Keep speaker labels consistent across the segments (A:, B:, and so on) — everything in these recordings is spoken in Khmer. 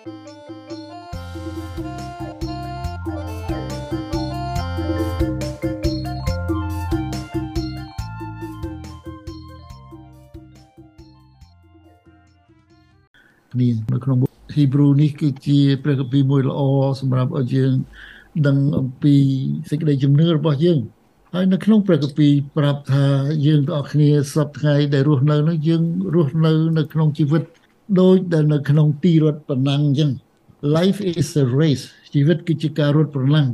A: គ្នានៅក្នុង Hebrew នេះគឺជាព្រះគម្ពីរមួយល្អសម្រាប់ឲ្យយើងដឹងអំពីសេចក្តីជំនឿរបស់យើងហើយនៅក្នុងព្រះគម្ពីរប្រាប់ថាយើងទាំងអស់គ្នាសពថ្ងៃដែលរស់នៅនោះយើងរស់នៅនៅក្នុងជីវិត ដូចដែលនៅក្នុងទីរត់ប្រណាំងអញ្ចឹង life is a race ជីវិតគឺជាការរត់ប្រណាំង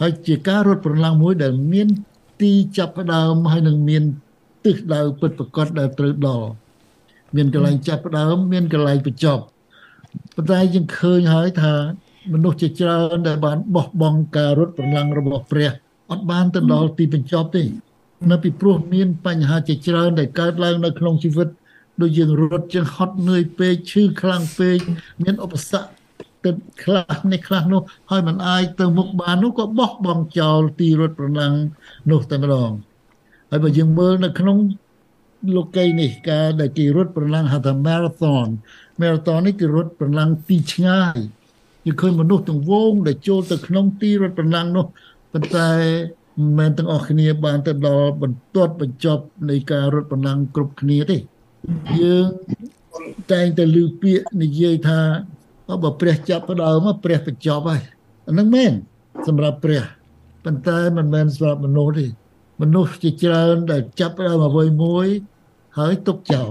A: ហើយជាការរត់ប្រណាំងមួយដែលមានទីចាប់ផ្ដើមហើយនឹងមានទិសដៅពិតប្រាកដដែលត្រូវដល់មានកន្លែងចាប់ផ្ដើមមានកន្លែងបញ្ចប់ប៉ុន្តែយើងឃើញហើយថាមនុស្សជាច្រើនដែលបានបោះបង់ការរត់ប្រណាំងរបស់ព្រះអត់បានទៅដល់ទីបញ្ចប់ទេ នៅពីព្រោះមានបញ្ហាជាច្រើនដែលកើតឡើងនៅក្នុងជីវិត ដូចយើងរត់ជាងហត់នឿយពេកឈឺខ្លាំងពេកមានឧបសគ្គទៅខ្លះនេះខ្លះនោះហើយมันអាចទៅមុខបាននោះក៏បោះបង់ចោលទីរត់ប្រណាំងនោះតែម្ដងហើយបើយើងមើលនៅក្នុងលោកីនេះការដែលគេរត់ប្រណាំងហៅថា marathon marathon នេះគឺរត់ប្រណាំងទីឆ្ងាយយើងឃើញមនុស្សទាំងវងដែលចូលទៅក្នុងទីរត់ប្រណាំងនោះប៉ុន្តែមិនមែនទាំងអស់គ្នាបានទៅដល់បន្ទាត់បញ្ចប់នៃការរត់ប្រណាំងគ្រប់គ្នាទេ យើងតែងតែឮពាក្យនិយាយថាបើព្រះចាប់ផ្ដើមព្រះបញ្ចប់ហើយអានឹងមែនសម្រាប់ព្រះប៉ុន្តែមិនមែនសម្រាប់មនុស្សទេមនុស្សជាច្រើនដែលចាប់ផ្ដើមអ្វីមួយហើយទុកចោល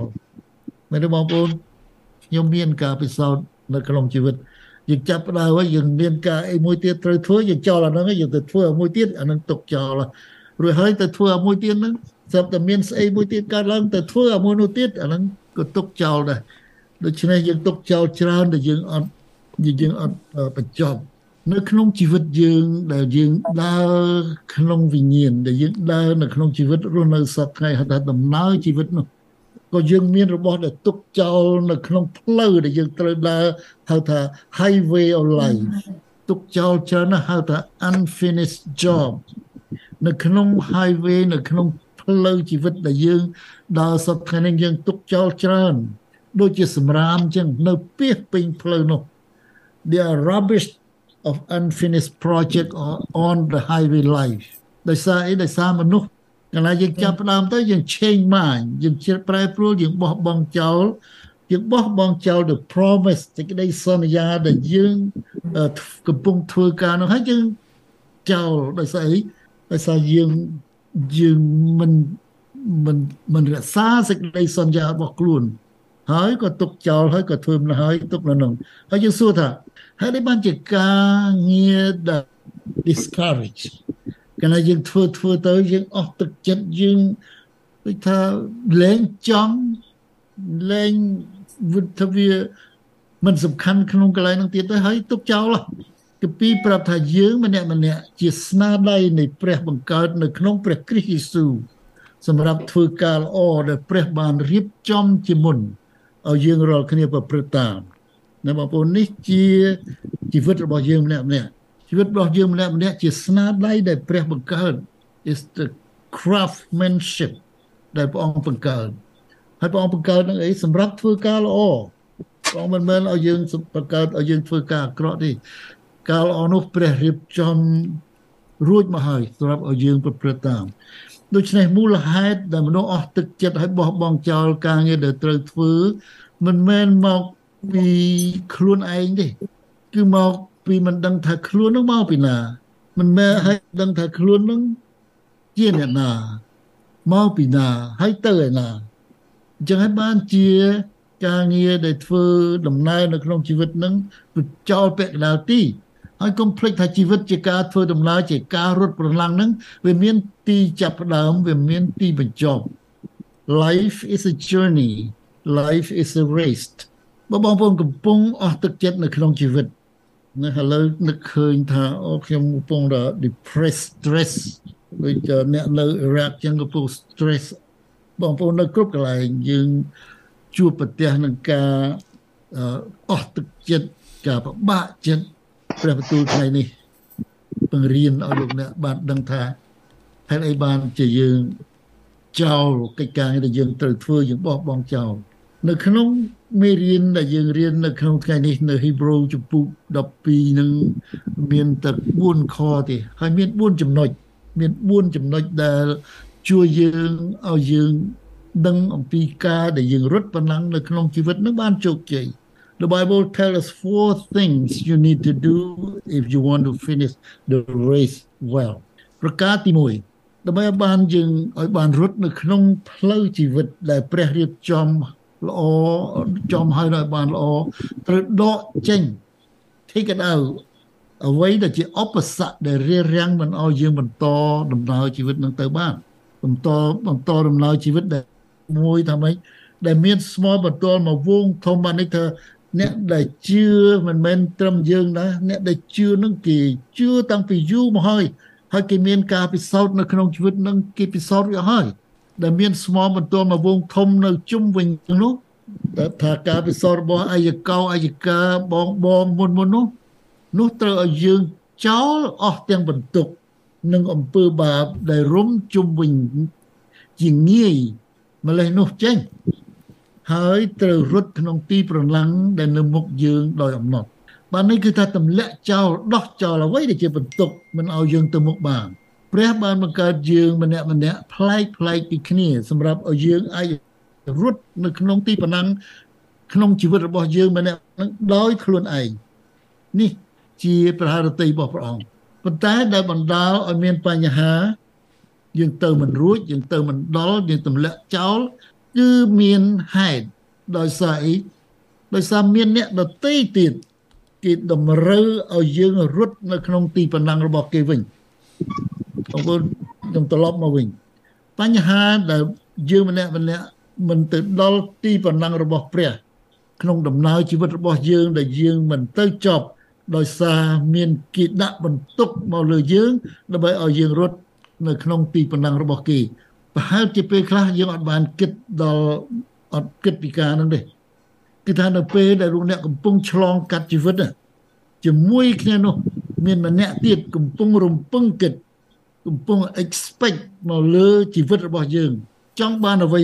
A: មែនទេបងប្អូនខ្ញុំមានការពិសោធន៍នៅក្នុងជីវិតយើងចាប់ផ្ដើមហើយយើងមានការអីមួយទៀតត្រូវធ្វើយើងចោលអាហ្នឹងយើងទៅធ្វើអាមួយទៀតអាហ្នឹងទុកចោលរួចហើយទៅធ្វើអាមួយទៀតហ្នឹង ស្រាប់តែមានស្អីមួយទៀតកើតឡើងទៅធ្វើអាមួយនោះទៀតអាហ្នឹងក៏ទុកចោលដែរដូច្នេះយើងទុកចោលច្រើនដែលយើងអត់យើងអត់បញ្ចប់នៅក្នុងជីវិតយើងដែលយើងដើរក្នុងវិញ្ញាណដែលយើងដើរនៅក្នុងជីវិតរស់នៅសពថ្ងៃហៅថាដំណើរជីវិតនោះក៏យើងមានរបស់ដែលទុកចោលនៅក្នុងផ្លូវដែលយើងត្រូវដើរហៅថា highway of life ទុកចោលច្រើនហៅថា unfinished job នៅក្នុង highway នៅក្នុង ផ្លូវជីវិតដែលយើងដើរសពថ្ងៃនេះយើងទុកចោលច្រើន ដូចជាសម្រាមអញ្ចឹងនៅពីពេញផ្លូវនោះ there are rubbish of unfinished project on the highway life ដោយសារអីដោយសារមនុស្សកាលណាយើងចាប់ផ្ដើមទៅយើង change mind យើងជ្រើប្រែប្រួលយើងបោះបង់ចោលយើងបោះបង់ចោល the promise សេចក្តីសន្យាដែលយើងកំពុងធ្វើការនោះហើយយើងចោលដោយសារអីដោយសារយើង យើងមិនមិនមិនរក្សាសេចក្តីសន្យារបស់ខ្លួន ហើយក៏ទុកចោលហើយក៏ធ្វើមិនហើយទុកនៅនោះហើយយើងសួរថាហើយបានជាការងារដែល discourage កាលណាយើងធ្វើធ្វើទៅយើងអស់ទឹកចិត្តយើងដូចថាលែងចង់លែងវិទ្យាមិនសំខាន់ក្នុងកន្លែងនោះទៀតទៅហើយទុកចោល គពីប្រាប់ថាយើងម្នាក់ម្នាក់ជាស្នាដៃនៃព្រះបង្កើតនៅក្នុងព្រះគ្រីស្ទយេស៊ូវសម្រាប់ធ្វើការល្អដែលព្រះបានរៀបចំជាមុនឲ្យយើងរាល់គ្នាប្រព្រឹត្តតាមណាបងប្អូននេះជាជីវិតរបស់យើងម្នាក់ម្នាក់ជីវិតរបស់យើងម្នាក់ម្នាក់ជាស្នាដៃដែលព្រះបង្កើត is the craftsmanship ដែលព្រះអង្គបង្កើតហើយព្រះអង្គបង្កើតនឹងអីសម្រាប់ធ្វើការល្អព្រះអង្គមិនមែនឲ្យយើងបង្កើតឲ្យយើងធ្វើការអាក្រក់ទេ ការល្អនោះព្រះរៀបចំរួចមកហើយសម្រាប់ឲ្យយើងប្រព្រឹត្តតាមដូច្នេះមូលហេតុដែលមនុស្សអស់ទឹកចិត្តឲ្យបោះបង់ចោលការងារដែលត្រូវធ្វើមិនមែនមកពីខ្លួនឯងទេគឺមកពីមិនដឹងថាខ្លួននឹងមកពីណាមិនមែនឲ្យដឹងថាខ្លួននឹងជាអ្នកណាមកពីណាហើយទៅឯណាអញ្ចឹងហើយបានជាការងារដែលធ្វើដំណើរនៅក្នុងជីវិតនឹងចោលពាក់កណ្ដាលទី ហើយកុំភ្លេចថាជីវិតជាការធ្វើដំណើរជាការរត់ប្រឡាំងនឹងវាមានទីចាប់ផ្ដើមវាមានទីបញ្ចប់ life is a journey life is a race បើបងប្អូនកំពុងអស់ទឹកចិត្តនៅក្នុងជីវិតណាឥឡូវនឹកឃើញថាអូខ្ញុំកំពុងតែ depressed stress ដូចអ្នកនៅ Iraq ចឹងកំពុង stress បងប្អូននៅគ្រប់កន្លែងយើងជួបប្រទះនឹងការអស់ទឹកចិត្តការពិបាកចិត្ត ព្រះបន្ទូលថ្ងៃនេះបង្រៀនឲ្យលោកអ្នកបានដឹងថាហេតុអីបានជាយើងចោលកិច្ចការដែលយើងត្រូវធ្វើយើងបោះបង់ចោលនៅក្នុងមេរៀនដែលយើងរៀននៅក្នុងថ្ងៃនេះនៅ Hebrew ចំពុក12នឹងមានតែ4ខទេហើយមាន4ចំណុចមាន4ចំណុចដែលជួយយើងឲ្យយើងដឹងអំពីការដែលយើងរត់ប៉ុណ្ណឹងនៅក្នុងជីវិតនឹងបានជោគជ័យ The Bible tells us four things you need to do if you want to finish the race well ប្រការទី1ដើម្បីបានយើងឲ្យបានរត់នៅក្នុងផ្លូវជីវិតដែលព្រះរៀបចំល្អចំឲ្យដល់បានល្អត្រូវដកចេញ take it out អ្វីដែលជាឧបសគ្គដែលរារាំងមិនឲ្យយើងបន្តដំណើរជីវិតនឹងទៅបានបន្តបន្តដំណើរជីវិតដែលមួយថាម៉េចដែលមានស្មោះបន្ទាល់មកវងធំបាននេះថា អ្នកដែលជឿមិនមែនត្រឹមយើងណាអ្នកដែលជឿនឹងគេជឿតាំងពីយូរមកហើយហើយគេមានការពិសោធន៍នៅក្នុងជីវិតនឹងគេពិសោធន៍រួចហើយដែលមានស្មោះបន្ទាល់មកវងធំនៅជុំវិញនោះតែថាការពិសោធន៍របស់អាយកោអាយកាបងបងមុនមុននោះនោះត្រូវឲ្យយើងចោលអស់ទាំងបន្ទុកនិងអំពើបាបដែលរុំជុំវិញជាងាយម្លេះនោះចេញ ហើយត្រូវរត់ក្នុងទីប្រឡាំងដែលនៅមុខយើងដោយអំណត់បាទនេះគឺថាទម្លាក់ចោលដោះចោលអ្វីដែលជាបន្ទុកមិនឲ្យយើងទៅមុខបានព្រះបានបង្កើតយើងម្នាក់ម្នាក់ប្លែកប្លែកពីគ្នា សម្រាប់ឲ្យយើងអាចរត់នៅក្នុងទីប្រណាំងក្នុងជីវិតរបស់យើងម្នាក់ដោយខ្លួនឯងនេះជាប្រហារតីរបស់ព្រះអង្គប៉ុន្តែដែលបណ្ដាលឲ្យមានបញ្ហាយើងទៅមិនរួចយើងទៅមិនដល់យើងទម្លាក់ចោល គឺមានហេតុដោយសារអីដោយសារមានអ្នកដតីទៀតគេតម្រូវឲ្យយើងរត់នៅក្នុងទីបណ្ដាំងរបស់គេវិញបងប្អូនខ្ញុំត្រឡប់មកវិញបញ្ហាដែលយើងម្នាក់ម្នាក់មិនទៅដល់ទីបណ្ដាំងរបស់ព្រះ ក្នុងដំណើរជីវិតរបស់យើងដែលយើងមិនទៅចប់ដោយសារមានគេដាក់បន្ទុកមកលើយើងដើម្បីឲ្យយើងរត់នៅក្នុងទីបណ្ដឹងរបស់គេ ប្រហែលជាពេលខ្លះយើងអត់បានគិតដល់អត់គិតពីការហ្នឹងទេគឺថានៅពេលដែលលោកអ្នកកំពុងឆ្លងកាត់ជីវិតជាមួយគ្នានោះមានម្នាក់ទៀតកំពុងរំពឹងគិតកំពុង expect មកលើជីវិតរបស់យើង ចង់បានអ្វី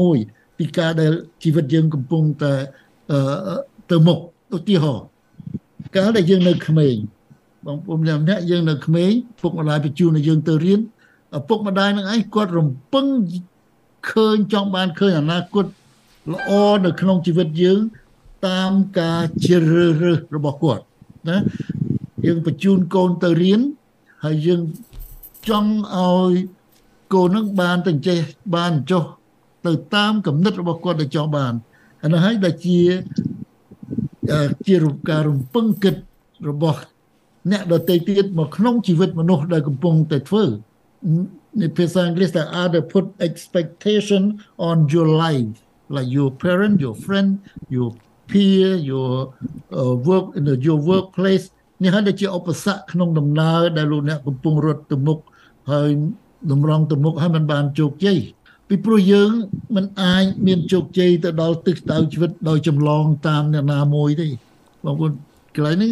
A: មួយ ពីការដែលជីវិតយើងកំពុងតែទៅមុខឧទាហរណ៍កាលដែលយើងនៅក្មេងបងប្អូនម្នាក់យើងនៅក្មេងពុកម្ដាយបញ្ជូនឲ្យយើងទៅរៀន ឪពុកម្ដាយនឹងឯងគាត់រំពឹងឃើញចង់បានឃើញអនាគតល្អនៅក្នុងជីវិតយើង តាមការជ្រើសរើសរបស់គាត់ណាយើងបញ្ជូនកូនទៅរៀនហើយយើងចង់ឲ្យកូននឹងបានទៅចេះបានចុះទៅតាមគំនិតរបស់គាត់ដែលចង់បានអានោះហើយដែលជាជារូបការរំពឹងគិតរបស់អ្នកដទៃទៀតមកក្នុងជីវិតមនុស្សដែលកំពុងតែធ្វើ ในភាសាអង់គ្លេសថា other put expectation on your life like your parent your friend your peer your uh, work in the, your workplace នេះហើយជាឧបសគ្គក្នុងដំណើរដែលលោកអ្នកកំពុងរត់ទៅមុខហើយតម្រង់ទៅមុខហើយมันបានជោគជ័យពីព្រោះយើងមិនអាចមានជោគជ័យទៅដល់ទិសដៅជីវិតដោយចម្លងតាមអ្នកណាមួយទេបងប្អូនកន្លែងនេះ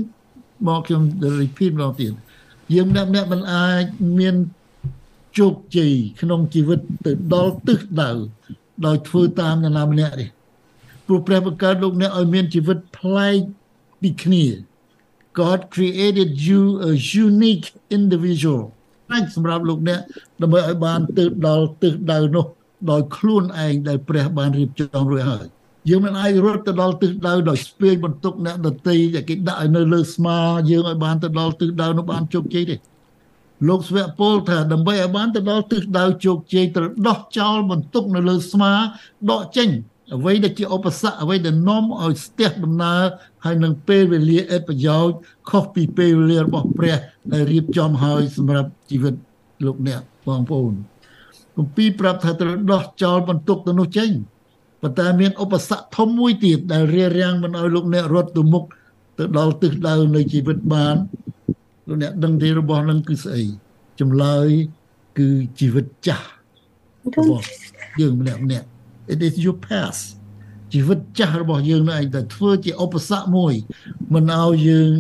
A: មកខ្ញុំ repeat ម្ដងទៀតយើងម្នាក់ម្នាក់មិនអាចមាន ជោគជ័យក្នុងជីវិតទៅដល់ទិសដៅដោយធ្វើតាមអ្នកណាម្នាក់ទេព្រោះព្រះបង្កើតលោកអ្នកឲ្យមានជីវិតប្លែកពីគ្នា God created you a unique individual តែសម្រាប់លោកអ្នកដើម្បីឲ្យបានទៅដល់ទិសដៅនោះដោយខ្លួនឯងដែលព្រះបានរៀបចំរួចហើយយើងមិនអាចរត់ទៅដល់ទិសដៅដោយស្ពាយបន្ទុកអ្នកដតីដែលគេដាក់ឲ្យនៅលើស្មាយើងឲ្យបានទៅដល់ទិសដៅនោះបានជោគជ័យទេ លោកស្វៈពលថាដើម្បីឲ្យបានទៅដល់ទិសដៅជោគជ័យត្រូវដោះចោលបន្ទុកនៅលើស្មាដកចេញអ្វីដែលជាឧបសគ្គអ្វីដែលនាំឲ្យស្ទះដំណើរហើយនឹងពេលវេលាអេតប្រយោជន៍ខុសពីពេលវេលារបស់ព្រះដែលរៀបចំហើយសម្រាប់ជីវិតលោកអ្នកបងប្អូនគម្ពីរប្រាប់ថាត្រូវដោះចោលបន្ទុកទៅនោះចេញប៉ុន្តែមានឧបសគ្គធំមួយទៀតដែលរារាំងមិនឲ្យលោកអ្នករត់ទៅមុខទៅដល់ទិសដៅនៃជីវិតបាន លោកអ្នកដឹងទេរបស់នឹងគឺស្អីចម្លើយគឺជីវិតចាស់របស់យើងម្នាក់ម្នាក់ it is your past ជីវិតចាស់របស់យើងនៅឯងតែធ្វើជាឧបសគ្គមួយ មិនឲ្យយើង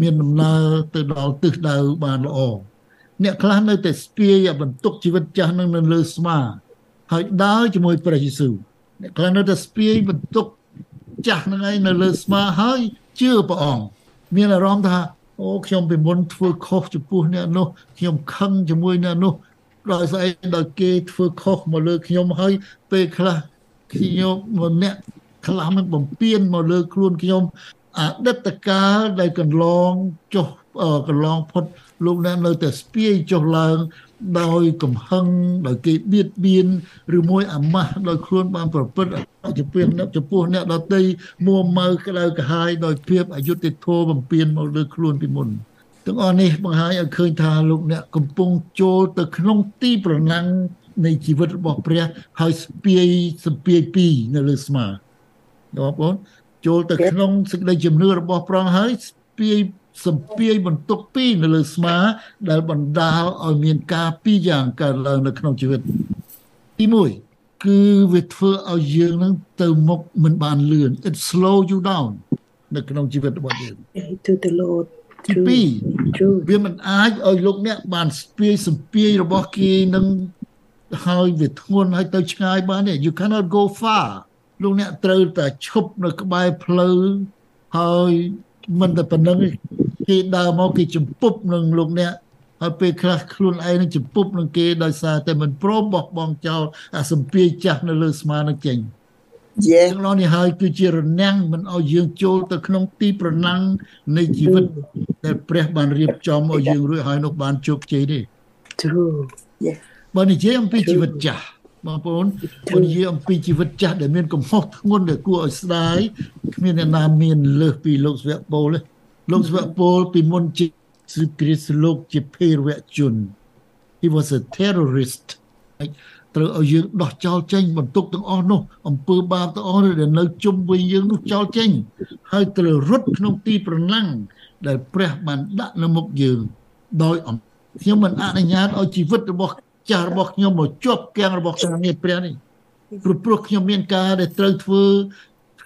A: មានដំណើរទៅដល់ទិសដៅបានល្អអ្នកខ្លះនៅតែស្ពាយបន្ទុកជីវិតចាស់នឹងនៅលើស្មា ហើយដើរជាមួយព្រះយេស៊ូវអ្នកខ្លះនៅតែស្ពាយបន្ទុកចាស់ហ្នឹងឯងនៅលើស្មាហើយជឿព្រះអង្គមានអារម្មណ៍ថា អូខ្ញុំពីមុនធ្វើខុសចំពោះអ្នកនោះខ្ញុំខឹងជាមួយអ្នកនោះដោយស្អីដោយគេធ្វើខុសមកលើខ្ញុំហើយពេលខ្លះខ្ញុំម្នាក់ខ្លះមិនបំពេញមកលើខ្លួនខ្ញុំអតីតកាលដែលកន្លងចុះ កន្លងផុតលោកអ្នកនៅតែស្ពាយចុះឡើងដោយកំហឹងដោយគេបៀតបៀនឬមួយអាម៉ាស់ដោយខ្លួនបានប្រព្រឹត្តចំពោះអ្នកចំពោះអ្នកដតីមួម៉ៅក្តៅក្រហាយដោយភាពអយុត្តិធម៌បំពេញមកលើខ្លួនពីមុនទាំងអស់នេះបង្ហាញឲ្យឃើញថាលោកអ្នកកំពុងចូលទៅក្នុងទីប្រណាំងនៃជីវិតរបស់ព្រះហើយស្ពាយស្ពាយពីរនៅលើស្មាបងប្អូនចូលទៅក្នុងសេចក្តីជំនឿរបស់ព្រះហើយស្ពាយ សំពាយបន្ទុកពីរនៅលើស្មា ដែលបណ្ដាលឲ្យមានការពីរយ៉ាងកើតឡើងនៅក្នុងជីវិតទី1គឺវាធ្វើឲ្យយើងនឹងទៅមុខមិនបានលឿន it slow you down នៅក្នុងជីវិតរបស់យើង
B: to the Lord
A: ទី2វាមិនអាចឲ្យលោកអ្នកបានស្ពាយសំពាយរបស់គេនឹងហើយវាធ្ងន់ហើយទៅឆ្ងាយបានទេ you cannot go far លោកអ្នកត្រូវតែឈប់នៅក្បែរផ្លូវហើយមិនតែប៉ុណ្្នឹង គេដើរមកគេជំពប់នឹងលោកអ្នកហើយពេលខ្លះខ្លួនឯងនឹងជំពប់នឹងគេដោយសារតែមិនព្រមបោះបង់ចោលអាសម្ពាយចាស់នៅលើស្មានឹងចេញយេទាំងនេះហើយគឺជារនាំងមិនឲ្យយើងចូលទៅក្នុងទីប្រណាំងនៃជីវិតដែលព្រះបានរៀបចំឲ្យយើងរួចហើយនោះបានជោគជ័យទេ
B: True
A: យេបើនិយាយអំពីជីវិតចាស់បងប្អូនបើនិយាយអំពីជីវិតចាស់ដែលមានកំហុសធ្ងន់ដែលគួរឲ្យស្ដាយគ្មានអ្នកណាមានលើសពីលោកស្វៈពលទេ លោកស្វៈពលពីមុនជាគ្រីស្ទលោកជាភេរវជន he was a terrorist ត្រូវឲ្យយើងដោះចោលចេញបន្ទុកទាំងអស់នោះអំពើបាបទាំងអស់ដែលនៅជុំវិញយើងនោះចោលចេញ ហើយត្រូវរត់ក្នុងទីប្រណាំងដែលព្រះបានដាក់នៅមុខយើងដោយខ្ញុំមិនអនុញ្ញាតឲ្យជីវិតរបស់ចាស់របស់ខ្ញុំមកជាប់គាំងរបស់ការងារព្រះនេះព្រោះព្រោះខ្ញុំមានការដែលត្រូវធ្វើ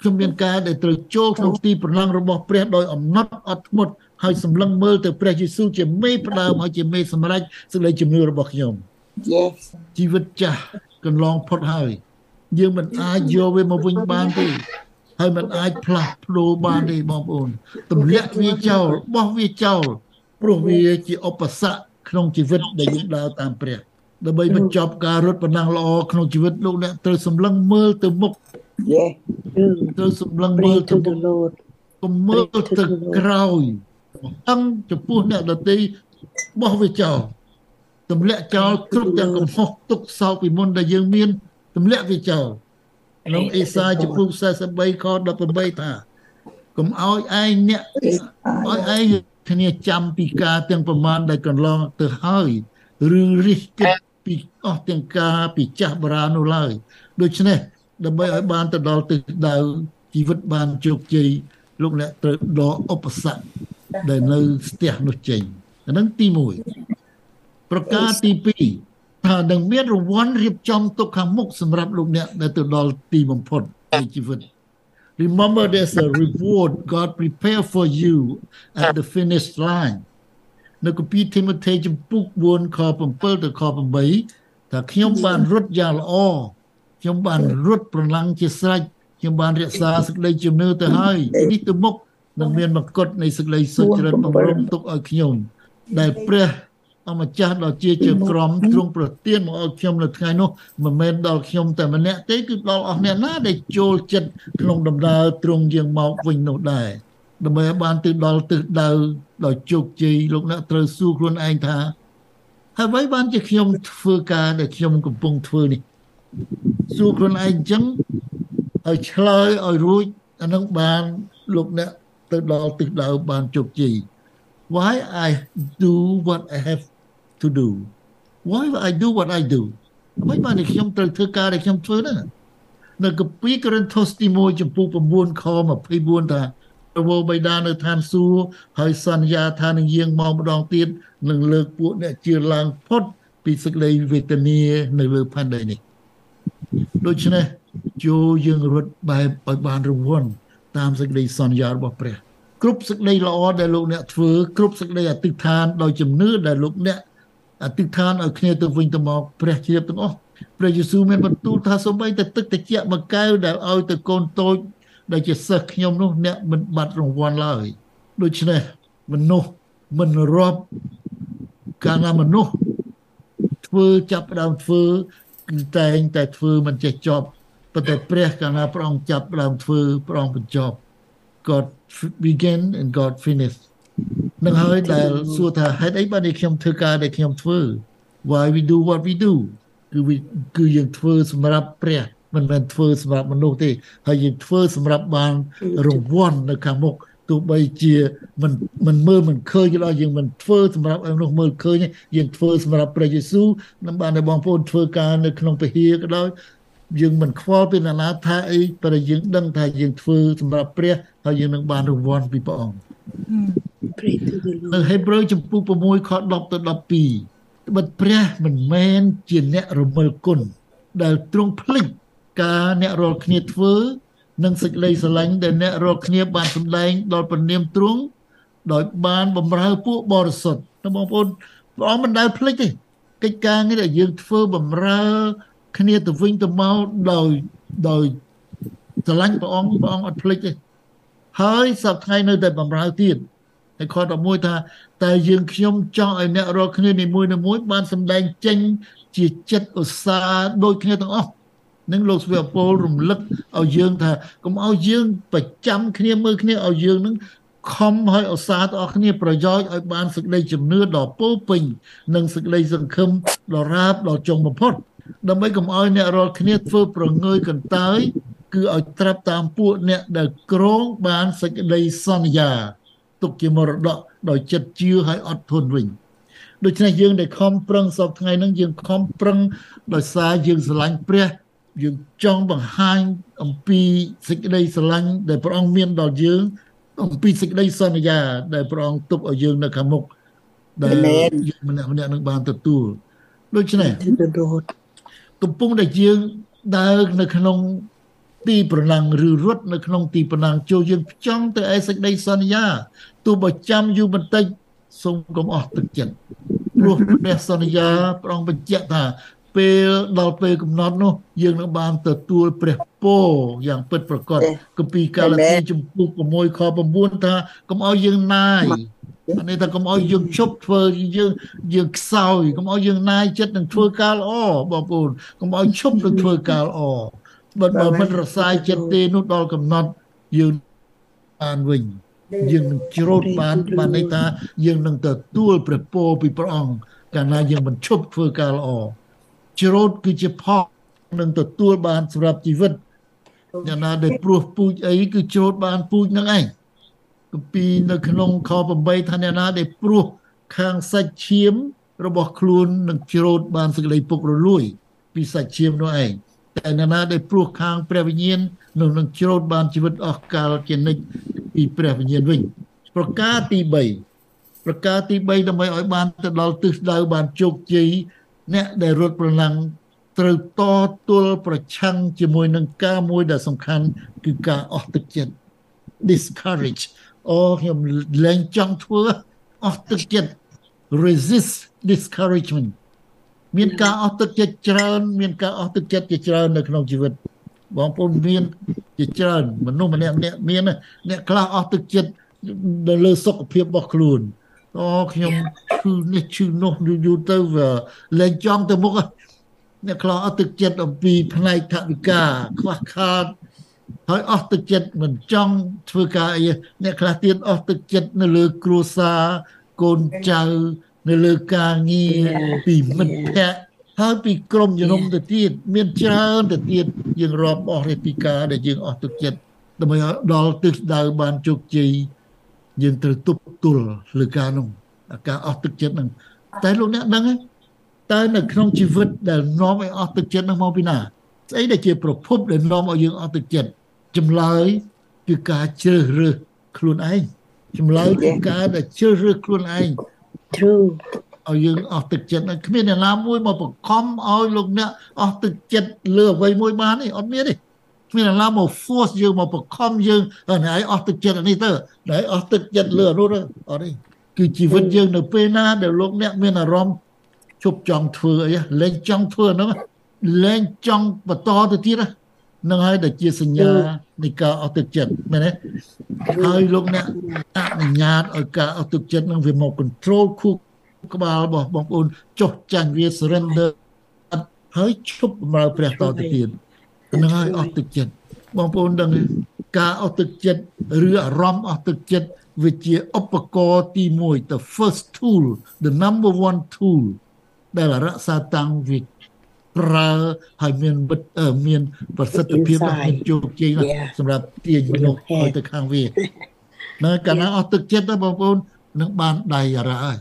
A: ខ្ញុំមានការដែលត្រូវចូលក្នុងទីប្រឡងរបស់ព្រះដោយអំណត់អត់ធ្មត់ហើយសម្លឹងមើលទៅព្រះយេស៊ូវជាមេផ្ដើមហើយជាមេសម្រេចសេចក្តីជំនឿរបស់ខ្ញុំ
B: Yes
A: ជីវិតចាស់កន្លងផុតហើយយើងមិនអាចយកវាមកវិញបានទេហើយមិនអាចផ្លាស់ប្ដូរបានទេបងប្អូនទម្លាក់វាចោលបោះវាចោលព្រោះវាជាឧបសគ្គក្នុងជីវិតដែលយើងដើរតាមព្រះដើម្បីបញ្ចប់ការរត់បណ្ដាំងល្អក្នុងជីវិតលោកអ្នកត្រូវសម្លឹងមើលទៅមុខ
B: យេ
A: ត្រូវសម្លឹងមើលទៅមុខកុំមើលទៅក្រោយអឹងចំពោះអ្នកដតីបោះវាចោលទម្លាក់ចោលគ្រប់ទាំងកំហុសទុកសោកពីមុនដែលយើងមានទម្លាក់វាចោលក្នុងអេសាយចំពោះ43ខ18ថាកុំឲ្យឯងអ្នកឲ្យឯងគ្នាចាំពីការទាំងប្រមាណដែលកន្លងទៅហើយឬរិះគិតពីអស់ទាំងការពីចាស់បរានោះឡើយដូច្នេះ ដើម្បីឲ្យបានទៅដល់ទិសដៅជីវិតបានជោគជ័យលោកអ្នកត្រូវដកឧបសគ្គដែលនៅស្ទះនោះចេញអានឹងទី1ប្រការទី2ថានឹងមានរង្វាន់រៀបចំទុកខាងមុខសម្រាប់លោកអ្នកដែលទៅដល់ទីបំផុតនៃជីវិត Remember there's a reward God prepare for you at the finish line នៅគម្ពីរធីម៉ូថេចំពុក4ខ7ទៅខ8ថាខ្ញុំបានរត់យ៉ាងល្អ ខ្ញុំបានរត់ប្រឡាំងជាស្រេចខ្ញុំបានរក្សាសេចក្តីជំនឿទៅហើយនេះទៅមុខនឹងមានមកុដនៃសេចក្តីសុចរិតបំរុងទុកឲ្យខ្ញុំ ដែលព្រះអម្ចាស់ដ៏ជាជាក្រមទ្រង់ប្រទានមកឲ្យខ្ញុំនៅថ្ងៃនោះមិនមែនដល់ខ្ញុំតែម្នាក់ទេគឺដល់អស់អ្នកណាដែលចូលចិត្តក្នុងដំណើរទ្រង់យើងមកវិញនោះដែរដើម្បីឲ្យបានទៅដល់ទិសដៅដោយជោគជ័យលោកអ្នកត្រូវសួរខ្លួនឯងថាហើយអ្វីបានជាខ្ញុំធ្វើការដែលខ្ញុំកំពុងធ្វើនេះ សួរខ្លួនឯងអញ្ចឹងឲ្យឆ្លើយឲ្យរួចអានឹងបានលោកអ្នកទៅដល់ទិសដៅបានជោគជ័យ why i do what i have to do why i do what i do មិនបានខ្ញុំត្រូវធ្វើការដែលខ្ញុំធ្វើហ្នឹងនៅកពីកូរិនថូសទី1ចំពោះ9ខ24ថាប្រវោបិតានៅឋានសួគ៌ហើយសន្យាថានឹងយាងមកម្ដងទៀតនឹងលើកពួកអ្នកជឿឡើងផុតពីសេចក្តីវេទនានៅលើផែនដីនេះ ដូច្នេះចូលយើងរត់បែបឲ្យបានរង្វាន់តាមសេចក្តីសន្យារបស់ព្រះ គ្រប់សេចក្តីល្អដែលលោកអ្នកធ្វើគ្រប់សេចក្តីអធិដ្ឋានដោយជំនឿដែលលោកអ្នកអធិដ្ឋានឲ្យគ្នាទៅវិញទៅមកព្រះជ្រាបទាំងអស់ព្រះយេស៊ូវមានបន្ទូលថាសូម្បីតែទឹកត្រជាក់មួយកែវដែលឲ្យទៅកូនតូចដែលជាសិស្សខ្ញុំនោះអ្នកមិនបាត់រង្វាន់ឡើយដូច្នេះមនុស្សមិនរាប់កាលណាមនុស្សធ្វើចាប់ផ្ដើមធ្វើគឺ តែងតែធ្វើមិនចេះចប់ប៉ុន្តែព្រះកាលណាព្រះអង្គចាប់ផ្ដើមធ្វើព្រះអង្គបញ្ចប់ God begin and God finish នឹងហើយដែលសួរថាហេតុអីបានខ្ញុំធ្វើការដែលខ្ញុំធ្វើ why we do what we do គឺគឺយើងធ្វើសម្រាប់ព្រះមិនមែនធ្វើសម្រាប់មនុស្សទេហើយយើងធ្វើសម្រាប់បានរង្វាន់នៅខាងមុខ ទោះបីជាមិនមិនមើលមិនឃើញដល់យើងមិនធ្វើសម្រាប់ឲ្យមនុស្សមើលឃើញយើងធ្វើសម្រាប់ព្រះយេស៊ូវនឹងបានឲ្យបងប្អូនធ្វើការនៅក្នុងពហិយក៏ដោយយើងមិនខ្វល់ពីណានាថាអីប៉ុន្តែយើងដឹងថាយើងធ្វើសម្រាប់ព្រះហើយយើងនឹងបានរង្វាន់ពីព្រះអង្គ
B: Pray to the
A: នៅ
B: Lord.
A: ហេព្រើរចំពុក6ខ10ទៅ12បិទព្រះមិនមែនជាអ្នករមិលគុណដែលទ្រង់ភ្លេចការអ្នករាល់គ្នាធ្វើ និងសេចក្តីស្រឡាញ់ដែលអ្នករាល់គ្នាបានសម្ដែងដល់ព្រះនាមទ្រង់ដោយបានបំរើពួកបរិសុទ្ធណាបងប្អូនព្រះអង្គមិនដែលភ្លេចទេកិច្ចការនេះដែលយើងធ្វើបំរើគ្នាទៅវិញទៅមកដោយដោយស្រឡាញ់ព្រះអង្គព្រះអង្គអត់ភ្លេចទេហើយសប្តាហ៍ថ្ងៃនៅតែបំរើទៀតហើយខ11ថាតែយើងខ្ញុំចង់ឲ្យអ្នករាល់គ្នានីមួយៗបានសម្ដែងចេញជាចិត្តឧស្សាហ៍ដូចគ្នាទាំងអស់ នឹងលោកស្វាពលរំលឹកឲ្យយើងថាកុំឲ្យយើងប្រចាំគ្នាមើលគ្នាឲ្យយើងនឹងខំឲ្យឧស្សាហ៍ទាំងអស់គ្នាប្រយោជន៍ឲ្យបានសេចក្តីជំនឿដ៏ពោពេញនិងសេចក្តីសង្ឃឹមដ៏រាបដ៏ចុងបំផុតដើម្បីកុំឲ្យអ្នករាល់គ្នាធ្វើប្រងើយកន្តើយគឺឲ្យត្រាប់តាមពួកអ្នកដែលក្រងបានសេចក្តីសន្យាទុកជាមរតកដោយចិត្តជឿឲ្យអត់ធន់វិញដូច្នេះយើងដែលខំប្រឹងសពថ្ងៃហ្នឹងយើងខំប្រឹងដោយសារយើងស្រឡាញ់ព្រះ យើងចង់បង្ហាញអំពីសេចក្តីស្រឡាញ់ដែលព្រះអង្គមានដល់យើងអំពីសេចក្តីសន្យា ដែលព្រះអង្គទុកឲ្យយើងនៅខាងមុខដែល
B: Amen.
A: យើងម្នាក់ម្នាក់នឹងបានទទួលដូច្នេះ
B: To the Lord.
A: កំពុងតែយើងដើរនៅក្នុងទីប្រណាំងឬរត់នៅក្នុងទីប្រណាំងចូលយើងផ្ចង់ទៅឯសេចក្តីសន្យាទោះបើចាំយូរបន្តិចសូមកុំអស់ទឹកចិត្តព្រោះព្រះសន្យាព្រះអង្គបញ្ជាក់ថា ពេលដល់ពេលកំណត់នោះ យើងនឹងបានទទួលព្រះពរយ៉ាងពិតប្រាកដគម្ពីរកាឡាទីជំពូក6ខ9ថាកុំឲ្យយើងណាយអានេះថាកុំឲ្យយើងជប់ធ្វើយើងយើងខ្សោយកុំឲ្យយើងណាយចិត្តនឹងធ្វើការល្អបងប្អូនកុំឲ្យឈប់នឹងធ្វើការល្អបើបើមិនរសាយចិត្តទេនោះដល់កំណត់យើងបានវិញយើងនឹងច្រូតបានបានន័យថាយើងនឹងទទួលព្រះពរពីព្រះអង្គកាលណាយើងមិនឈប់ធ្វើការល្អ ច្រូតគឺជាផលនឹងទទួលបានសម្រាប់ជីវិតយ៉ាងណាដែលព្រោះពូជអីគឺច្រូតបានពូជនឹងឯងគម្ពីរនៅក្នុងខ8ថាអ្នកណាដែលព្រោះខាងសាច់ឈាម របស់ខ្លួននឹងច្រូតបានសេចក្តីពុករលួយ ពីសាច់ឈាមនោះឯងតែអ្នកណាដែលព្រោះខាងព្រះវិញ្ញាណនឹងនឹងច្រូតបានជីវិតអស់កលជានិច្ចពីព្រះវិញ្ញាណវិញប្រការទី3ប្រការទី3ដើម្បីឲ្យបានទៅដល់ទិសដៅបានជោគជ័យ អ្នកដែលរត់ប្រណាំងត្រូវតទល់ប្រឆាំងជាមួយនឹងការមួយដែលសំខាន់គឺការអស់ទឹកចិត្ត discourage អូខ្ញុំលែងចង់ធ្វើអស់ទឹកចិត្ត resist discouragement មានការអស់ទឹកចិត្តច្រើន មានការអស់ទឹកចិត្តជាច្រើននៅក្នុងជីវិតបងប្អូនមានជាច្រើនមនុស្សម្នាក់ម្នាក់មានណាអ្នកខ្លះអស់ទឹកចិត្តនៅលើសុខភាពរបស់ខ្លួន អូខ្ញុំឈឺនេះឈឺនោះយូរយូរទៅវាលែងចង់ទៅមុខអ្នកខ្លះអស់ទឹកចិត្តអំពីផ្នែកថវិកាខ្វះខាតហើយអស់ទឹកចិត្តមិនចង់ធ្វើការអីអ្នកខ្លះទៀតអស់ទឹកចិត្តនៅលើគ្រួសារកូនចៅនៅលើការងារពីមិត្តភ័ក្តិហើយពីក្រុមជំនុំទៅទៀតមានច្រើនទៅទៀតយើងរាប់អស់ទេពីការដែលយើងអស់ទឹកចិត្តដើម្បីឲ្យដល់ទិសដៅបានជោគជ័យយើងត្រូវទប់ ទល់លើការនោះអាការអស់ទឹកចិត្តហ្នឹងតែលោកអ្នកដឹងទេតើនៅក្នុងជីវិតដែលនាំឲ្យអស់ទឹកចិត្តនោះមកពីណាស្អីដែលជាប្រភពដែលនាំឲ្យយើងអស់ទឹកចិត្តចម្លើយគឺការជ្រើសរើសខ្លួនឯងចម្លើយគឺការដែលជ្រើសរើសខ្លួនឯង
B: True.
A: ឲ្យយើងអស់ទឹកចិត្តហើយគ្មានអ្នកណាមួយមកបង្ខំឲ្យលោកអ្នកអស់ទឹកចិត្តលើអ្វីមួយបានទេអត់មានទេ គ្មានអ្នកណាមក force យើងមកបង្ខំយើងឲ្យឯងអស់ទឹកចិត្តអានេះទៅឯងអស់ទឹកចិត្តលើអានោះទៅអត់ទេគឺជីវិតយើងនៅពេលណាដែលលោកអ្នកមានអារម្មណ៍ជប់ចង់ធ្វើអីលែងចង់ធ្វើហ្នឹងលែងចង់បន្តទៅទៀតណានឹងហើយដែលជាសញ្ញានៃការអស់ទឹកចិត្តមែនទេហើយលោកអ្នកអនុញ្ញាតឲ្យការអស់ទឹកចិត្តនឹងវាមក control ខួរក្បាលរបស់បងប្អូនចុះចាញ់វា surrender ហើយឈប់បម្រើព្រះតទៅទៀត នឹងហើយអស់ទឹកចិត្តបងប្អូនដឹងទេការអស់ទឹកចិត្តឬអារម្មណ៍អស់ទឹកចិត្តវាជាឧបករណ៍ទី1 the first tool the number one tool ដែលរក្សាតាំងវាប្រើហើយមានមានប្រសិទ្ធភាពមានជោគជ័យសម្រាប់ទាញមនុស្សឲ្យទៅខាងវានៅកាលណាអស់ទឹកចិត្តបងប្អូននឹងបានដៃអារៈហើយ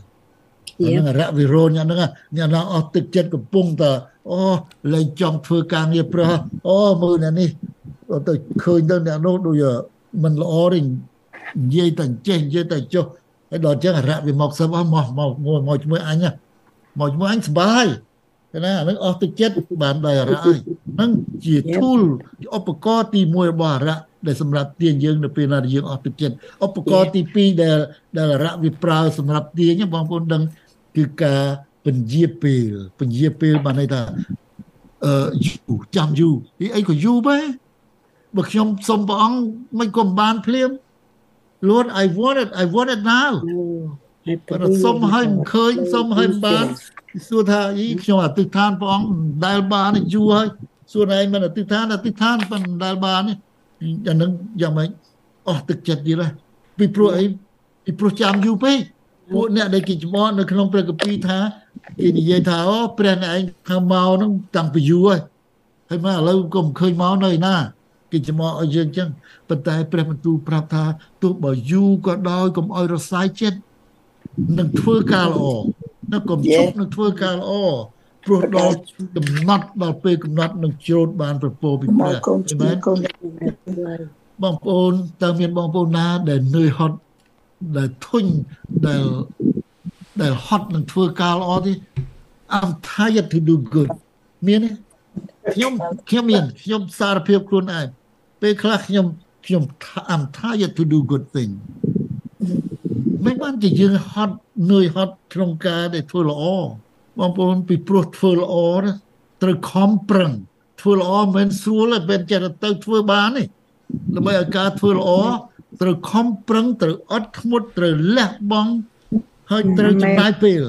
A: នឹងអរៈវិរោញហ្នឹងអ្នកណាអស់ទឹកចិត្តកំពុងតែ អូលែងចង់ធ្វើការងារប្រោះអូមើលអ្នកនេះទៅឃើញទៅអ្នកនោះដូចមិនល្អទេនិយាយតែចេះនិយាយតែចុះហើយដល់ចឹងអរៈវាមកសឹមមកមកមកជាមួយអញមកជាមួយអញសុបាយណាហ្នឹងអស់ទឹកចិត្តបានដោយអរៈហើយហ្នឹងជា tool ឧបករណ៍ទី1របស់អរៈដែលសម្រាប់ទាញយើងនៅពេលណាយើងអស់ទឹកចិត្តឧបករណ៍ទី2ដែលដែលអរៈវាប្រើសម្រាប់ទាញបងប្អូនដឹងគឺការ ពន្យាពេលពន្យាពេលបានន័យថាអឺយូចាំយូអីក៏យូបែបើខ្ញុំសុំព្រះអង្គមិនក៏បានភ្លាម Lord I want it I want it now បើសុំឲ្យមិនឃើញសុំឲ្យបានសួរថាអីខ្ញុំអតិថានព្រះអង្គដែលបានយូរហើយសួរឯងមិនអតិថានអតិថានមិនដែលបានអានឹងយ៉ាងម៉េចអស់ទឹកចិត្តទៀតហើយពីព្រោះអីពីព្រោះចាំយូរពេក ពួកអ្នកដែលគេច្បត់នៅក្នុងព្រះគម្ពីរថាគេនិយាយថាអូព្រះអ្នកឯងខាងមកហ្នឹងតាំងពីយូរហើយហើយមកឥឡូវក៏មិនឃើញមកនៅណាគេច្បត់ឲ្យយើងចឹងប៉ុន្តែព្រះបន្ទូលប្រាប់ថាទោះបើយូរក៏ដោយកុំឲ្យរសាយចិត្តនឹងធ្វើការល្អនឹងកុំជប់នឹងធ្វើការល្អព្រោះដល់កំណត់ដល់ពេលកំណត់នឹងជ្រោតបានប្រពោពីព្រះមែនបងប្អូនតើមានបងប្អូនណាដែលនឿយហត់ ដែលធុញដែលដែលហត់នឹងធ្វើការល្អទេ I'm tired to do good មានទេខ្ញុំខ្ញុំមានខ្ញុំសារភាពខ្លួនឯងពេលខ្លះខ្ញុំខ្ញុំ I'm tired to do good thing មិនបានជាយើងហត់នឿយហត់ក្នុងការដែលធ្វើល្អបងប្អូនពីព្រោះធ្វើល្អត្រូវខំប្រឹងធ្វើល្អមិនស្រួលទេមិនចេះទៅធ្វើបានទេដើម្បីឲ្យការធ្វើល្អ ត្រូវខំប្រឹងត្រូវអត់ធ្មត់ត្រូវលះបង់ហើយត្រូវចំណាយពេល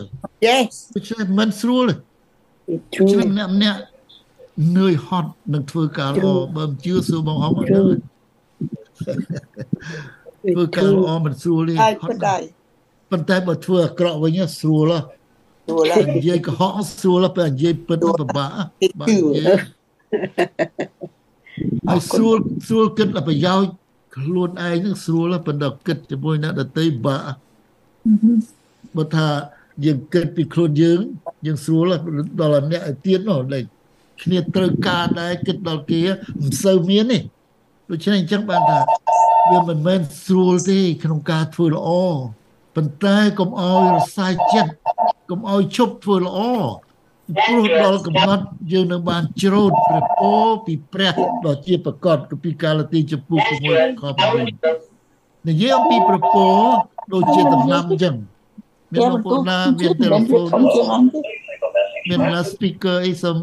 B: Yes
A: ដូច្នេះមិនស្រួលទេជួយអ្នកម្នាក់នឿយហត់នឹងធ្វើការល្អបើមិនជឿសួរបងហងអត់ដឹងធ្វើការល្អមិនស្រួលទេហត់ដែរប៉ុន្តែបើធ្វើអាក្រក់វិញស្រួលស្រួលនិយាយកុហកស្រួលពេលនិយាយពិតពិបាកបាទហើយស្រួលស្រួលគិតប្រយោជន៍ ខ្លួនឯងនឹងស្រួលប៉ុន្តែគិតជាមួយអ្នកដទៃបាក់បើថាយើងគិតពីខ្លួនយើងយើងស្រួលដល់អ្នកឲ្យទៀតនោះលេខគ្នាត្រូវការដែរគិតដល់គេមិនសូវមានទេដូច្នេះអញ្ចឹងបានថាវាមិនមែនស្រួលទេក្នុងការធ្វើល្អប៉ុន្តែកុំឲ្យរសាយចិត្តកុំឲ្យឈប់ធ្វើល្អ ព្រោះដល់កំណត់យើងនឹងបានជ្រោតព្រះពរពីព្រះដ៏ជាប្រកបពីកាលទីចំពោះ6ខ9និយាយអំពីព្រះពរដូចជាដំណាំអញ្ចឹងមានបងប្អូនណាមានទូរស័ព្ទមានណា speaker អីសំ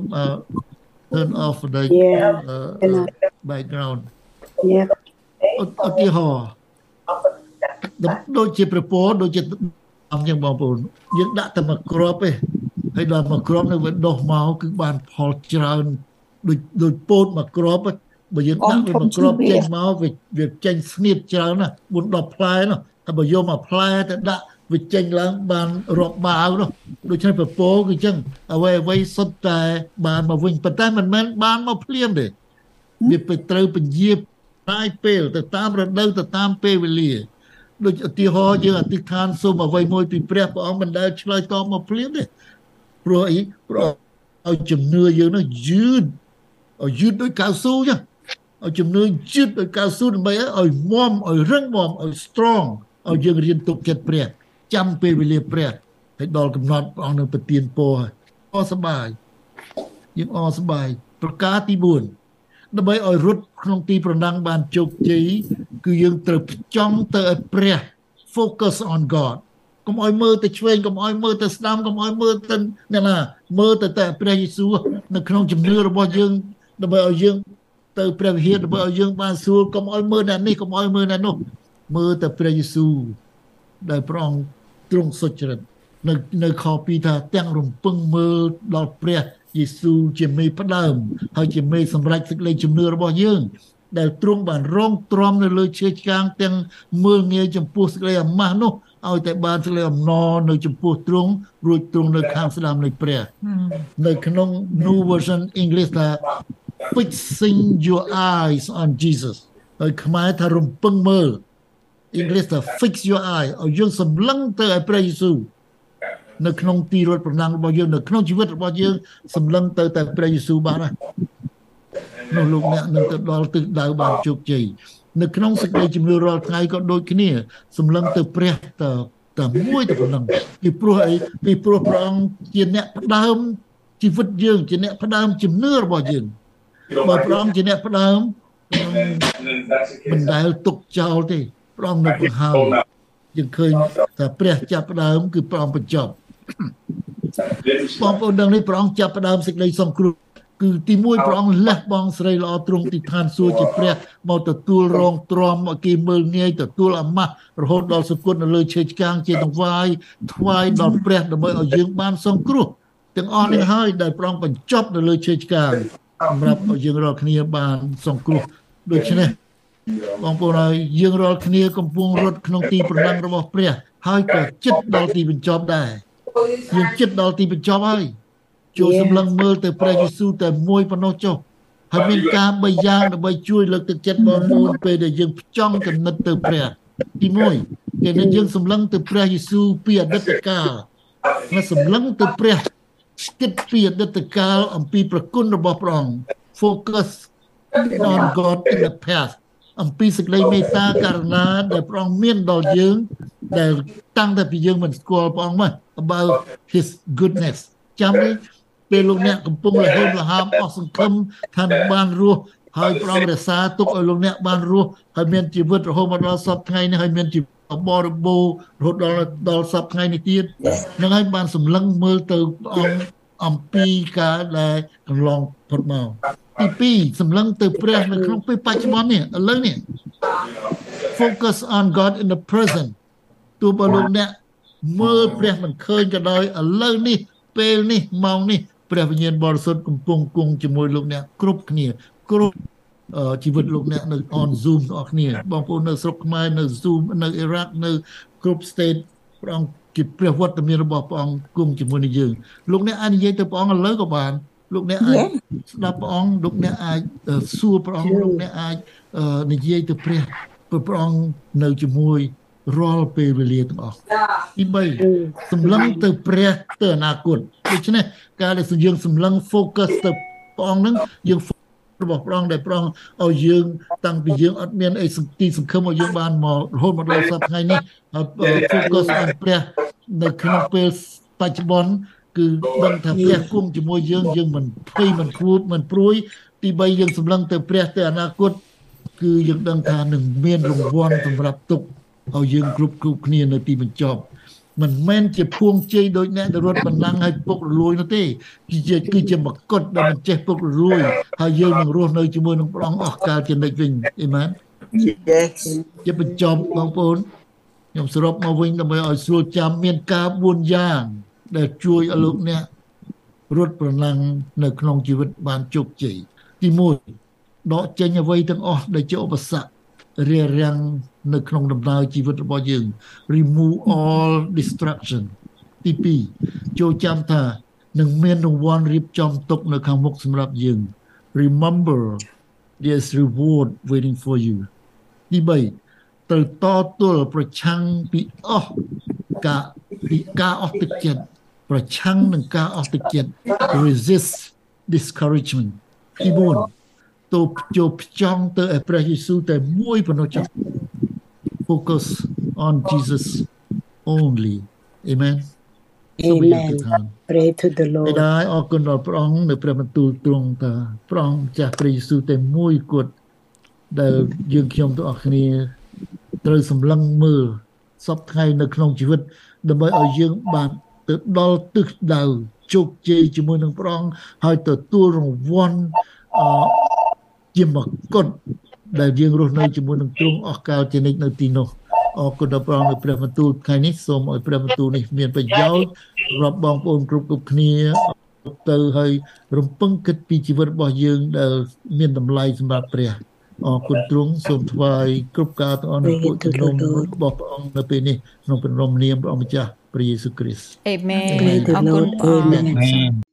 A: turn off the uh, background ឧទាហរណ៍ដូចជាប្រពោដូចជាអំយ៉ាងបងប្អូនយើងដាក់តែមួយគ្រាប់ទេ ហើយដល់មួយគ្រាប់នឹងវាដុះមកគឺបានផលច្រើនដូចដូចពោតមួយគ្រាប់បើយើងដាក់វាមួយគ្រាប់ចេញមកវាវាចេញស្នៀតច្រើនណា4 10ផ្លែនោះតែបើយកមកផ្លែទៅដាក់វាចេញឡើងបានរាប់បាវនោះដូច្នេះប្រពោគឺអញ្ចឹងអ្វីអ្វីសុទ្ធតែបានមកវិញប៉ុន្តែមិនមែនបានមកភ្លាមទេវាទៅត្រូវពញាផ្សាយពេលទៅតាមរដូវទៅតាមពេលវេលាដូចឧទាហរណ៍យើងអធិដ្ឋានសូមអ្វីមួយពីព្រះព្រះអង្គមិនដែលឆ្លើយតបមកភ្លាមទេ ព្រោះអីព្រោះឲ្យជំនឿយើងនោះយឺតឲ្យយឺតដូចកៅស៊ូចឹងឲ្យជំនឿយឺតដូចកៅស៊ូដើម្បីឲ្យមមឲ្យរឹងមាំឲ្យ strong ឲ្យយើងរៀនទុកចិត្តព្រះចាំពេលវេលាព្រះហើយដល់កំណត់ព្រះអង្គនឹងប្រទានពរឲ្យអស់សបាយយើងអស់សបាយប្រការទី4ដើម្បីឲ្យរត់ក្នុងទីប្រណាំងបានជោគជ័យគឺយើងត្រូវផ្ចង់ទៅឲ្យព្រះ focus on God កុំឲ្យមើលទៅឆ្វេងកុំឲ្យមើលទៅស្ដាំកុំឲ្យមើលទៅអ្នកណាមើលទៅតែព្រះយេស៊ូវនៅក្នុងជំនឿរបស់យើងដើម្បីឲ្យយើងទៅព្រះវិហារដើម្បីឲ្យយើងបានស្រួលកុំឲ្យមើលអ្នកនេះកុំឲ្យមើលអ្នកនោះមើលតែព្រះយេស៊ូវដែលព្រះអង្គទ្រង់សុចរិតនៅនៅខ2ថាទាំងរំពឹងមើលដល់ព្រះយេស៊ូវជាមេផ្ដើមហើយជាមេសម្រេចសេចក្តីជំនឿរបស់យើងដែលទ្រង់បានរងទ្រាំនៅលើឈើឆ្កាងទាំងមើលងាយចំពោះសេចក្តីអាម៉ាស់នោះ ឲ្យតែបានសេចក្តីអំណរនៅចំពោះទ្រង់រួចទ្រង់នៅខាងស្ដាំនៃព្រះនៅក្នុង New Version English ថា fixing your eyes on Jesus ហើយខ្មែរថារំពឹងមើល English ថា fix your eye ឲ្យយើងសម្លឹងទៅឲ្យព្រះយេស៊ូវនៅក្នុងទីរត់ប្រណាំងរបស់យើងនៅក្នុងជីវិតរបស់យើងសម្លឹងទៅតែព្រះយេស៊ូវបានហើយនោះលោកអ្នកនឹងទៅដល់ទិសដៅបានជោគជ័យ នៅក្នុងសេចក្តីជំនឿរាល់ថ្ងៃក៏ដូចគ្នាសម្លឹងទៅព្រះតតែមួយទៅប៉ុណ្ណឹងពីព្រោះអីពីព្រោះព្រះអង្គជាអ្នកផ្ដើមជីវិតយើងជាអ្នកផ្ដើមជំនឿរបស់យើងបើព្រះអង្គជាអ្នកផ្ដើមមិនដែលទុកចោលទេព្រះអង្គនៅបង្ហើបយើងឃើញថាព្រះចាប់ផ្ដើមគឺព្រះអង្គបញ្ចប់បងប្អូនដឹងនេះព្រះអង្គចាប់ផ្ដើមសេចក្តីសង្គ្រោះ គឺទីមួយព្រះអង្គលះបង់ស្រីល្អទ្រង់ទីឋានសួគ៌ជាព្រះមកទទួលរងទ្រាំឲ្យគេមើលងាយទទួលអាម៉ាស់រហូតដល់សុគតនៅលើឈើឆ្កាងជាតង្វាយថ្វាយដល់ព្រះដើម្បីឲ្យយើងបានសង្គ្រោះទាំងអស់នេះហើយដែលព្រះអង្គបញ្ចប់នៅលើឈើឆ្កាងសម្រាប់ឲ្យយើងរាល់គ្នាបានសង្គ្រោះដូច្នេះបងប្អូនហើយយើងរាល់គ្នាកំពុងរត់ក្នុងទីប្រណាំងរបស់ព្រះ ហើយក៏ចិត្តដល់ទីបញ្ចប់ដែរយើងចិត្តដល់ទីបញ្ចប់ហើយ ចូលសម្លឹងមើលទៅព្រះយេស៊ូវតែមួយប៉ុណ្ណោះចុះហើយមានការបីយ៉ាងដើម្បីជួយលើកទឹកចិត្តបងប្អូនពេលដែលយើងផ្ចង់គណិតទៅព្រះទី1គេនឹងយើងសម្លឹងទៅព្រះយេស៊ូវពីអតីតកាលហើយសម្លឹងទៅព្រះគិតពីអតីតកាលអំពីប្រគុណរបស់ព្រះអង្គ focus on God in the past អំពីសេចក្តីមេត្តាករណាដែលព្រះអង្គមានដល់យើងដែលតាំងតែពីយើងមិនស្គាល់ព្រះអង្គមក about his goodness ចាំទេ ពេលលោកអ្នកកំពុងលះហេមលហាមអស់សង្ឃឹមថានឹងបានរស់ហើយព្រះអង្គរក្សាទុកឲ្យលោកអ្នកបានរស់ហើយមានជីវិតរហូតមកដល់សពថ្ងៃនេះហើយមានជីវិតបរិបូររហូតដល់ដល់សពថ្ងៃនេះទៀតនឹងហើយបានសម្លឹងមើលទៅអង្គអំពីការដែលកន្លងផុតមកទី2សម្លឹងទៅព្រះនៅក្នុងពេលបច្ចុប្បន្ននេះឥឡូវនេះ focus on God in the present ទោះបើលោកអ្នកមើលព្រះមិនឃើញក៏ដោយឥឡូវនេះពេលនេះម៉ោងនេះ ព្រះវិញ្ញាណបរិសុទ្ធកំពុងគង់ជាមួយលោកអ្នកគ្រប់គ្នាគ្រប់ជីវិតលោកអ្នកនៅ on Zoom បងប្អូនគ្នាបងប្អូននៅស្រុកខ្មែរនៅ Zoom នៅអ៊ីរ៉ាក់នៅគ្រប់ state ព្រះអង្គជាព្រះវត្តមានរបស់ព្រះអង្គគង់ជាមួយនឹងយើងលោកអ្នកអាចនិយាយទៅព្រះអង្គឥឡូវក៏បានលោកអ្នកអាចស្ដាប់ព្រះអង្គលោកអ្នកអាចសួរព្រះអង្គលោកអ្នកអាចនិយាយទៅព្រះព្រះអង្គនៅជាមួយ រាល់ពេលវេលាទាំងអស់ទី3សម្លឹងទៅព្រះទៅអនាគតដូច្នេះការដែលយើងសម្លឹង focus ទៅព្រះអង្គនឹងយើងរបស់ព្រះអង្គដែលព្រះអង្គឲ្យយើង តាំងពីយើងអត់មានអីទីសង្ឃឹមឲ្យយើងបានមករហូតមកដល់សប្តាហ៍ថ្ងៃនេះ focus on ព្រះនៅក្នុងពេលបច្ចុប្បន្នគឺដឹងថាព្រះគង់ជាមួយយើងយើងមិនភ័យមិនគួបមិនព្រួយ ទី3យើងសម្លឹងទៅព្រះទៅអនាគតគឺយើងដឹងថានឹងមានរង្វាន់សម្រាប់ទុក ឲ្យយើងគ្រប់គ្រប់គ្នានៅទីបញ្ចប់មិនមែនជាភួងជ័យដូចអ្នកដែលរត់បណ្ដាំងឲ្យពុករលួយនោះទេគឺជាគឺជាមកុដដែលមិនចេះពុករលួយហើយយើងនឹងរស់នៅជាមួយនឹងព្រះអង្គអស់កលជានិច្ចវិញអេមែន
B: Yes
A: ជាបញ្ចប់បងប្អូនខ្ញុំសរុបមកវិញដើម្បីឲ្យស្រួលចាំមានការ4យ៉ាង ដែលជួយឲ្យលោកអ្នករត់ប្រណាំងនៅក្នុងជីវិតបានជោគជ័យទី1ដកចេញអ្វីទាំងអស់ដែលជាឧបសគ្គ រារាំងនៅក្នុងដំណើរជីវិតរបស់យើង remove all distraction ទី2ចូលចាំថានឹងមានរង្វាន់រៀបចំទុកនៅខាងមុខសម្រាប់យើង remember there's reward waiting for you ទី3ត្រូវតទល់ប្រឆាំងពីអស់ការពីការអស់ទឹកចិត្តប្រឆាំងនឹងការអស់ទឹកចិត្ត resist discouragement ទី4 ទៅចូលផ្ចង់ទៅឯព្រះយេស៊ូវតែមួយប៉ុណ្ណោះចុះ focus on Jesus only amen
B: Amen pray to the Lord
A: ដែរអរគុណដល់ព្រះអង្គនៅព្រះបន្ទូលទ្រង់ថាព្រះអង្គចាស់ព្រះយេស៊ូវតែមួយគត់ដែលយើងខ្ញុំទាំងអស់គ្នាត្រូវសម្លឹងមើលសពថ្ងៃនៅក្នុងជីវិត ដើម្បីឲ្យយើងបានទៅដល់ទិសដៅជោគជ័យជាមួយនឹងព្រះអង្គហើយទទួលរង្វាន់អ ជាមកុដដែលយើងរស់នៅជាមួយនឹងទ្រង់អស់កលជានិច្ចនៅទីនោះអរគុណដល់ព្រះអង្គនៅព្រះបន្ទូលថ្ងៃនេះសូមឲ្យព្រះបន្ទូលនេះមានប្រយោជន៍សម្រាប់បងប្អូនគ្រប់គ្រប់គ្នាទៅហើយរំពឹងគិតពីជីវិតរបស់យើងដែលមានតម្លៃសម្រាប់ព្រះអរគុណទ្រង់សូមថ្វាយគ្រប់ការទាំងអស់នៅពួកជំនុំរបស់ព្រះអង្គនៅពេលនេះក្នុងព្រះនាមព្រះអង្គម្ចាស់ព្រះយេស៊ូវគ្រីស្ទ
C: Amen
B: អរគុណ
C: អរគុណព្រះអង្គ
B: Amen